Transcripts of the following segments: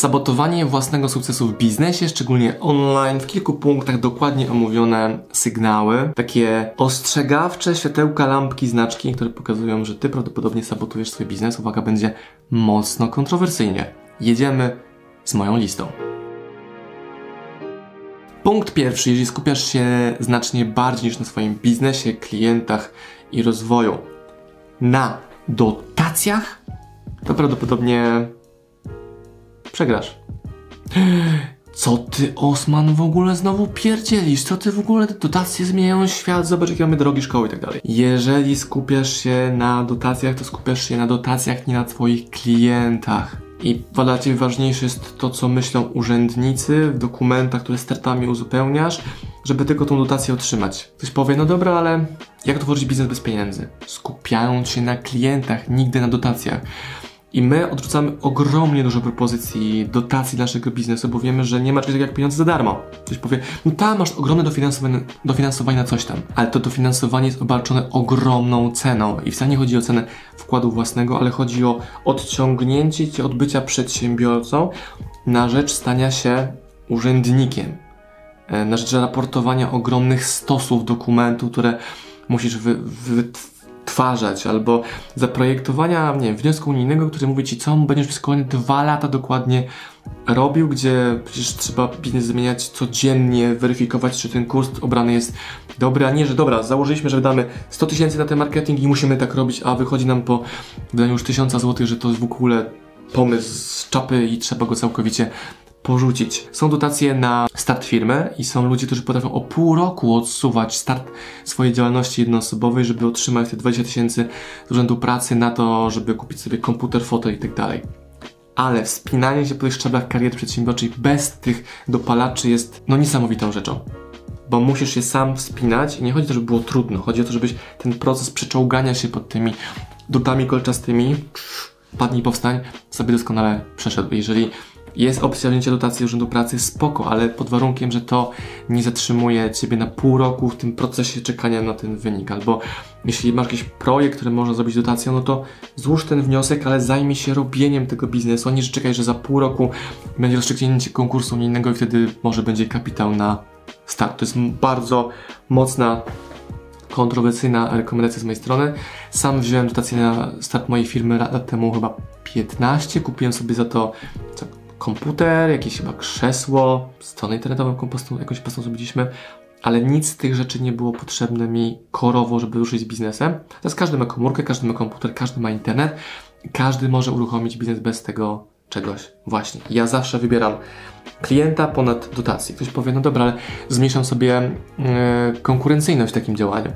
Sabotowanie własnego sukcesu w biznesie, szczególnie online, w kilku punktach dokładnie omówione sygnały, takie ostrzegawcze światełka, lampki, znaczki, które pokazują, że ty prawdopodobnie sabotujesz swój biznes. Uwaga, będzie mocno kontrowersyjnie. Jedziemy z moją listą. Punkt pierwszy, jeżeli skupiasz się znacznie bardziej niż na swoim biznesie, klientach i rozwoju na dotacjach, to prawdopodobnie przegrasz. Co ty, Osman, w ogóle znowu pierdzielisz? Co ty w ogóle, dotacje zmieniają świat? Zobacz, jakie mamy drogi szkoły i tak dalej. Jeżeli skupiasz się na dotacjach, to skupiasz się na dotacjach, nie na twoich klientach. I dla Ciebie ważniejsze jest to, co myślą urzędnicy w dokumentach, które startami uzupełniasz, żeby tylko tą dotację otrzymać. Ktoś powie, no dobra, ale jak tworzyć biznes bez pieniędzy? Skupiając się na klientach, nigdy na dotacjach. I my odrzucamy ogromnie dużo propozycji dotacji dla naszego biznesu, bo wiemy, że nie ma czegoś takiego jak pieniądze za darmo. Ktoś powie, no tam masz ogromne dofinansowanie, dofinansowanie na coś tam, ale to dofinansowanie jest obarczone ogromną ceną i wcale nie chodzi o cenę wkładu własnego, ale chodzi o odciągnięcie cię od bycia przedsiębiorcą na rzecz stania się urzędnikiem, e, na rzecz raportowania ogromnych stosów dokumentów, które musisz wy, wy odtwarzać, albo zaprojektowania, nie wiem, wniosku unijnego, który mówi ci, co będziesz przez kolejne dwa lata dokładnie robił, gdzie przecież trzeba biznes zmieniać codziennie, weryfikować, czy ten kurs obrany jest dobry, a nie, że dobra, założyliśmy, że wydamy 100 tysięcy na ten marketing i musimy tak robić, a wychodzi nam po wydaniu już 1000 złotych, że to jest w ogóle pomysł z czapy i trzeba go całkowicie porzucić. Są dotacje na start firmy i są ludzie, którzy potrafią o pół roku odsuwać start swojej działalności jednoosobowej, żeby otrzymać te 20 tysięcy z urzędu pracy na to, żeby kupić sobie komputer, fotel i tak dalej. Ale wspinanie się po tych szczeblach kariery przedsiębiorczej bez tych dopalaczy jest no niesamowitą rzeczą. Bo musisz się sam wspinać i nie chodzi o to, żeby było trudno. Chodzi o to, żebyś ten proces przeczołgania się pod tymi dotami kolczastymi padnij powstań sobie doskonale przeszedł. Jeżeli jest opcja wzięcia dotacji Urzędu Pracy, spoko, ale pod warunkiem, że to nie zatrzymuje Ciebie na pół roku w tym procesie czekania na ten wynik. Albo jeśli masz jakiś projekt, który można zrobić dotacją, no to złóż ten wniosek, ale zajmij się robieniem tego biznesu, a nie że czekaj, że za pół roku będzie rozstrzygnięcie konkursu unijnego i wtedy może będzie kapitał na start. To jest bardzo mocna kontrowersyjna rekomendacja z mojej strony. Sam wziąłem dotację na start mojej firmy lat temu, chyba 15. Kupiłem sobie za to komputer, jakieś chyba krzesło, stronę internetową, jaką jakąś postą zrobiliśmy, ale nic z tych rzeczy nie było potrzebne mi korowo, żeby ruszyć z biznesem. Teraz każdy ma komórkę, każdy ma komputer, każdy ma internet, każdy może uruchomić biznes bez tego czegoś. Właśnie. Ja zawsze wybieram klienta ponad dotację. Ktoś powie, no dobra, ale zmniejszam sobie yy, konkurencyjność w takim działaniu.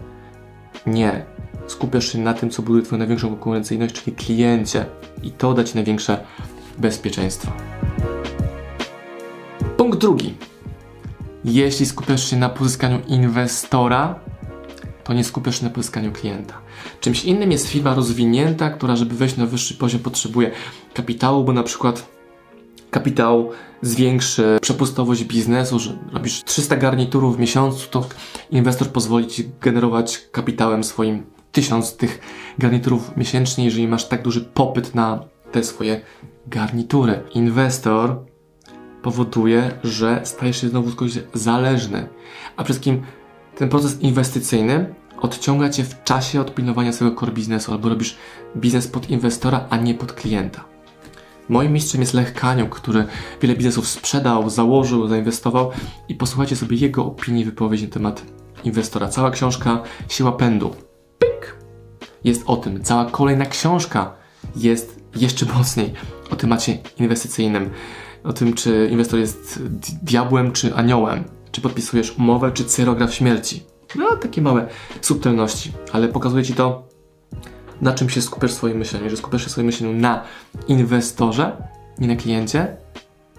Nie. Skupiasz się na tym, co buduje Twoją największą konkurencyjność, czyli kliencie. I to da Ci największe bezpieczeństwo. Drugi. Jeśli skupiasz się na pozyskaniu inwestora, to nie skupiasz się na pozyskaniu klienta. Czymś innym jest firma rozwinięta, która, żeby wejść na wyższy poziom, potrzebuje kapitału, bo na przykład kapitał zwiększy przepustowość biznesu, że robisz 300 garniturów w miesiącu, to inwestor pozwoli ci generować kapitałem swoim 1000 tych garniturów miesięcznie, jeżeli masz tak duży popyt na te swoje garnitury. Inwestor powoduje, że stajesz się znowu kogoś zależny. A przede wszystkim ten proces inwestycyjny odciąga cię w czasie od pilnowania swojego core biznesu, albo robisz biznes pod inwestora, a nie pod klienta. Moim mistrzem jest Lech Kaniuk, który wiele biznesów sprzedał, założył, zainwestował i posłuchajcie sobie jego opinii wypowiedzi na temat inwestora. Cała książka Siła Pędu. Pik! Jest o tym. Cała kolejna książka jest jeszcze mocniej o temacie inwestycyjnym o tym, czy inwestor jest diabłem czy aniołem, czy podpisujesz umowę, czy cyrograf śmierci. No, takie małe subtelności, ale pokazuje Ci to, na czym się skupiasz w swoim myśleniu. Jeżeli skupiasz się w swoim myśleniu na inwestorze, nie na kliencie,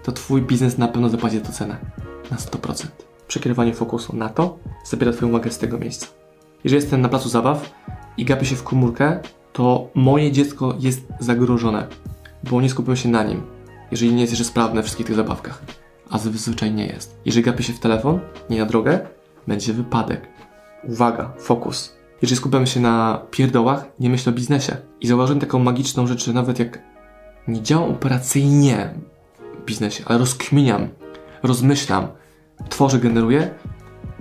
to Twój biznes na pewno zapłaci to cenę na 100%. Przekierowanie fokusu na to zabiera Twoją uwagę z tego miejsca. Jeżeli jestem na placu zabaw i gapię się w komórkę, to moje dziecko jest zagrożone, bo nie skupiam się na nim jeżeli nie jest jeszcze sprawne w wszystkich tych zabawkach. A zazwyczaj nie jest. Jeżeli gapi się w telefon, nie na drogę, będzie wypadek. Uwaga, fokus. Jeżeli skupiamy się na pierdołach, nie myślę o biznesie. I zauważyłem taką magiczną rzecz, że nawet jak nie działam operacyjnie, biznesie, ale rozkminiam, rozmyślam, tworzę, generuję,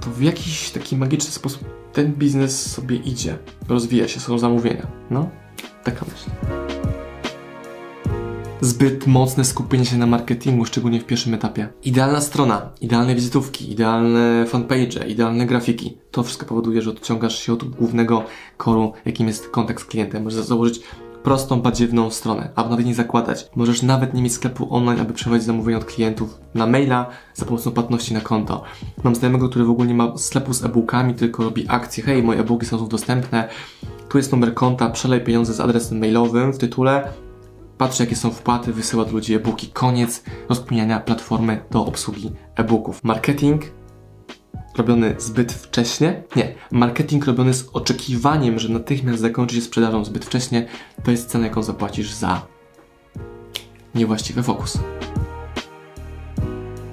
to w jakiś taki magiczny sposób ten biznes sobie idzie, rozwija się, są zamówienia. No, taka myśl. Zbyt mocne skupienie się na marketingu, szczególnie w pierwszym etapie. Idealna strona, idealne wizytówki, idealne fanpage, idealne grafiki. To wszystko powoduje, że odciągasz się od głównego koru, jakim jest kontakt z klientem. Możesz założyć prostą, badziewną stronę, albo nawet nie zakładać. Możesz nawet nie mieć sklepu online, aby przewozić zamówienia od klientów na maila za pomocą płatności na konto. Mam znajomego, który w ogóle nie ma sklepu z e-bookami, tylko robi akcje. Hej, moje e-booki są dostępne, tu jest numer konta, przelej pieniądze z adresem mailowym w tytule, patrzy jakie są wpłaty, wysyła do ludzi e-booki. Koniec rozkminiania platformy do obsługi e-booków. Marketing robiony zbyt wcześnie. Nie, marketing robiony z oczekiwaniem, że natychmiast zakończy się sprzedażą zbyt wcześnie, to jest cena, jaką zapłacisz za niewłaściwy fokus.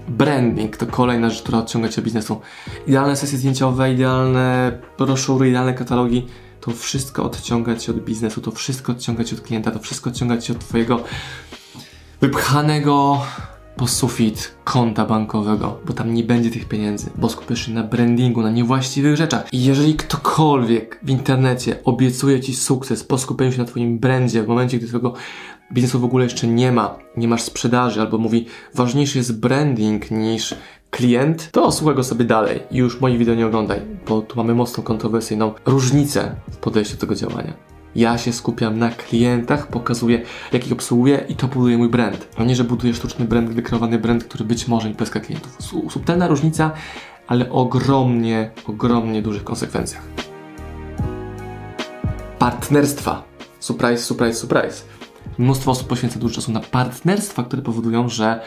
Branding to kolejna rzecz, która odciąga Cię biznesu. Idealne sesje zdjęciowe, idealne broszury, idealne katalogi, to wszystko odciąga Cię od biznesu, to wszystko odciąga Cię od klienta, to wszystko odciąga Cię od Twojego wypchanego po sufit konta bankowego, bo tam nie będzie tych pieniędzy, bo skupisz się na brandingu, na niewłaściwych rzeczach. I jeżeli ktokolwiek w internecie obiecuje Ci sukces po skupieniu się na Twoim brandzie w momencie, gdy Twojego biznesu w ogóle jeszcze nie ma, nie masz sprzedaży, albo mówi ważniejszy jest branding niż klient, to słuchaj go sobie dalej i już moich wideo nie oglądaj, bo tu mamy mocno kontrowersyjną różnicę w podejściu do tego działania. Ja się skupiam na klientach, pokazuję, jak ich obsługuję i to buduje mój brand. A nie, że buduję sztuczny brand, wykreowany brand, który być może nie pyska klientów. Subtelna różnica, ale ogromnie, ogromnie dużych konsekwencjach. Partnerstwa. Surprise, surprise, surprise. Mnóstwo osób poświęca dużo czasu na partnerstwa, które powodują, że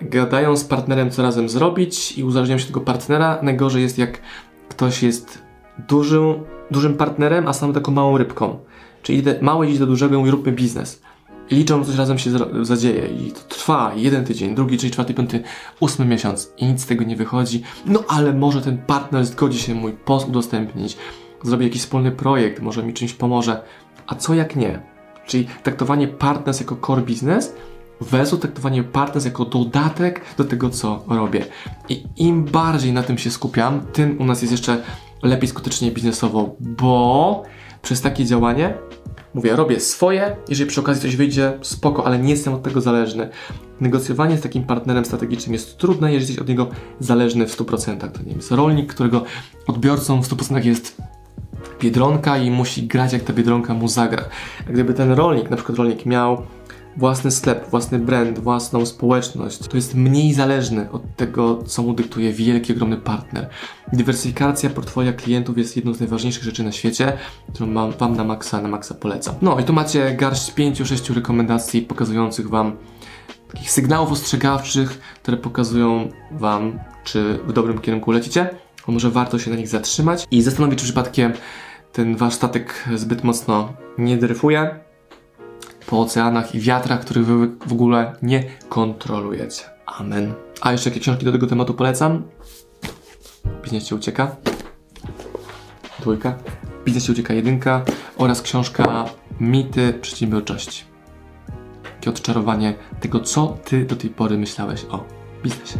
gadają z partnerem, co razem zrobić i uzależniają się tego partnera. Najgorzej jest, jak ktoś jest dużym, dużym partnerem, a sam taką małą rybką. Czyli małe idzie do dużego i mówi róbmy biznes. I liczą, coś razem się zadzieje i to trwa jeden tydzień, drugi, trzeci, czwarty, piąty, ósmy miesiąc i nic z tego nie wychodzi. No ale może ten partner zgodzi się mój post udostępnić, zrobi jakiś wspólny projekt, może mi czymś pomoże. A co jak nie? Czyli traktowanie partners jako core business versus traktowanie partners jako dodatek do tego, co robię. I im bardziej na tym się skupiam, tym u nas jest jeszcze lepiej skutecznie biznesowo, bo przez takie działanie mówię, robię swoje, jeżeli przy okazji coś wyjdzie, spoko, ale nie jestem od tego zależny. Negocjowanie z takim partnerem strategicznym jest trudne, jeżeli jesteś od niego zależny w 100%. To nie jest rolnik, którego odbiorcą w 100% jest biedronka i musi grać jak ta biedronka mu zagra. A gdyby ten rolnik, na przykład rolnik miał własny sklep, własny brand, własną społeczność, to jest mniej zależny od tego, co mu dyktuje wielki, ogromny partner. Dywersyfikacja portfolio klientów jest jedną z najważniejszych rzeczy na świecie, którą Wam na maksa, na maksa polecam. No i tu macie garść 5-6 rekomendacji pokazujących Wam takich sygnałów ostrzegawczych, które pokazują Wam, czy w dobrym kierunku lecicie, a może warto się na nich zatrzymać i zastanowić, czy przypadkiem ten Wasz statek zbyt mocno nie dryfuje po oceanach i wiatrach, których wy w ogóle nie kontrolujecie. Amen. A jeszcze jakie książki do tego tematu polecam? Biznes Cię ucieka. Dwójka. Biznes Cię ucieka jedynka oraz książka Mity przedsiębiorczości. Takie odczarowanie tego, co Ty do tej pory myślałeś o biznesie.